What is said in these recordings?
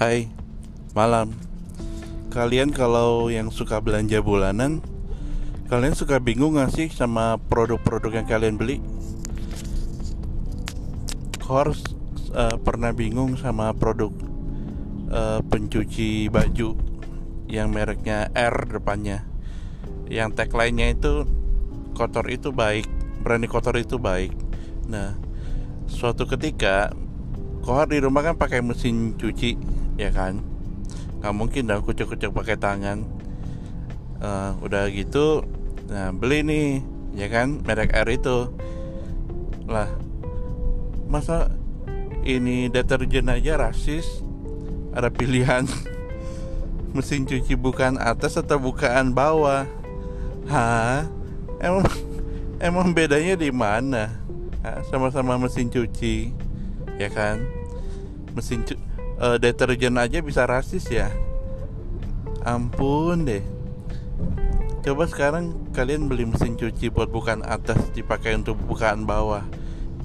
Hai, malam. Kalian kalau yang suka belanja bulanan, kalian suka bingung gak sih sama produk-produk yang kalian beli? Harus uh, pernah bingung sama produk uh, pencuci baju yang mereknya R depannya, yang tagline-nya itu kotor itu baik, berani kotor itu baik. Nah, suatu ketika kohar di rumah kan pakai mesin cuci ya kan? Nggak mungkin dong kucek-kucek pakai tangan. Uh, udah gitu nah beli nih ya kan? Merek R itu. Lah masa ini deterjen aja rasis? Ada pilihan mesin cuci bukan atas atau bukaan bawah? Hah? Emang emang bedanya di mana? Sama-sama mesin cuci, ya kan? Mesin cuci uh, deterjen aja bisa rasis ya. Ampun deh. Coba sekarang kalian beli mesin cuci buat bukan atas dipakai untuk bukaan bawah.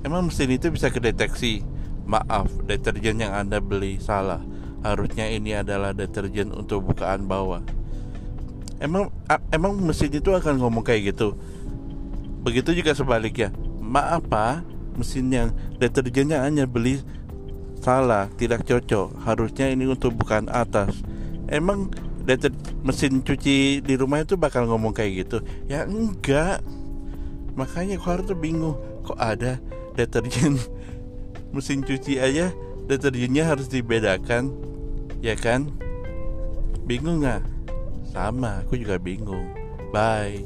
Emang mesin itu bisa kedeteksi? Maaf deterjen yang anda beli salah. Harusnya ini adalah deterjen untuk bukaan bawah. Emang emang mesin itu akan ngomong kayak gitu? Begitu juga sebaliknya. Maaf pak. Mesin yang deterjennya hanya beli salah, tidak cocok. Harusnya ini untuk bukan atas. Emang mesin cuci di rumah itu bakal ngomong kayak gitu? Ya enggak. Makanya kok harus bingung. Kok ada deterjen mesin cuci aja deterjennya harus dibedakan, ya kan? Bingung nggak? Sama, aku juga bingung. Bye.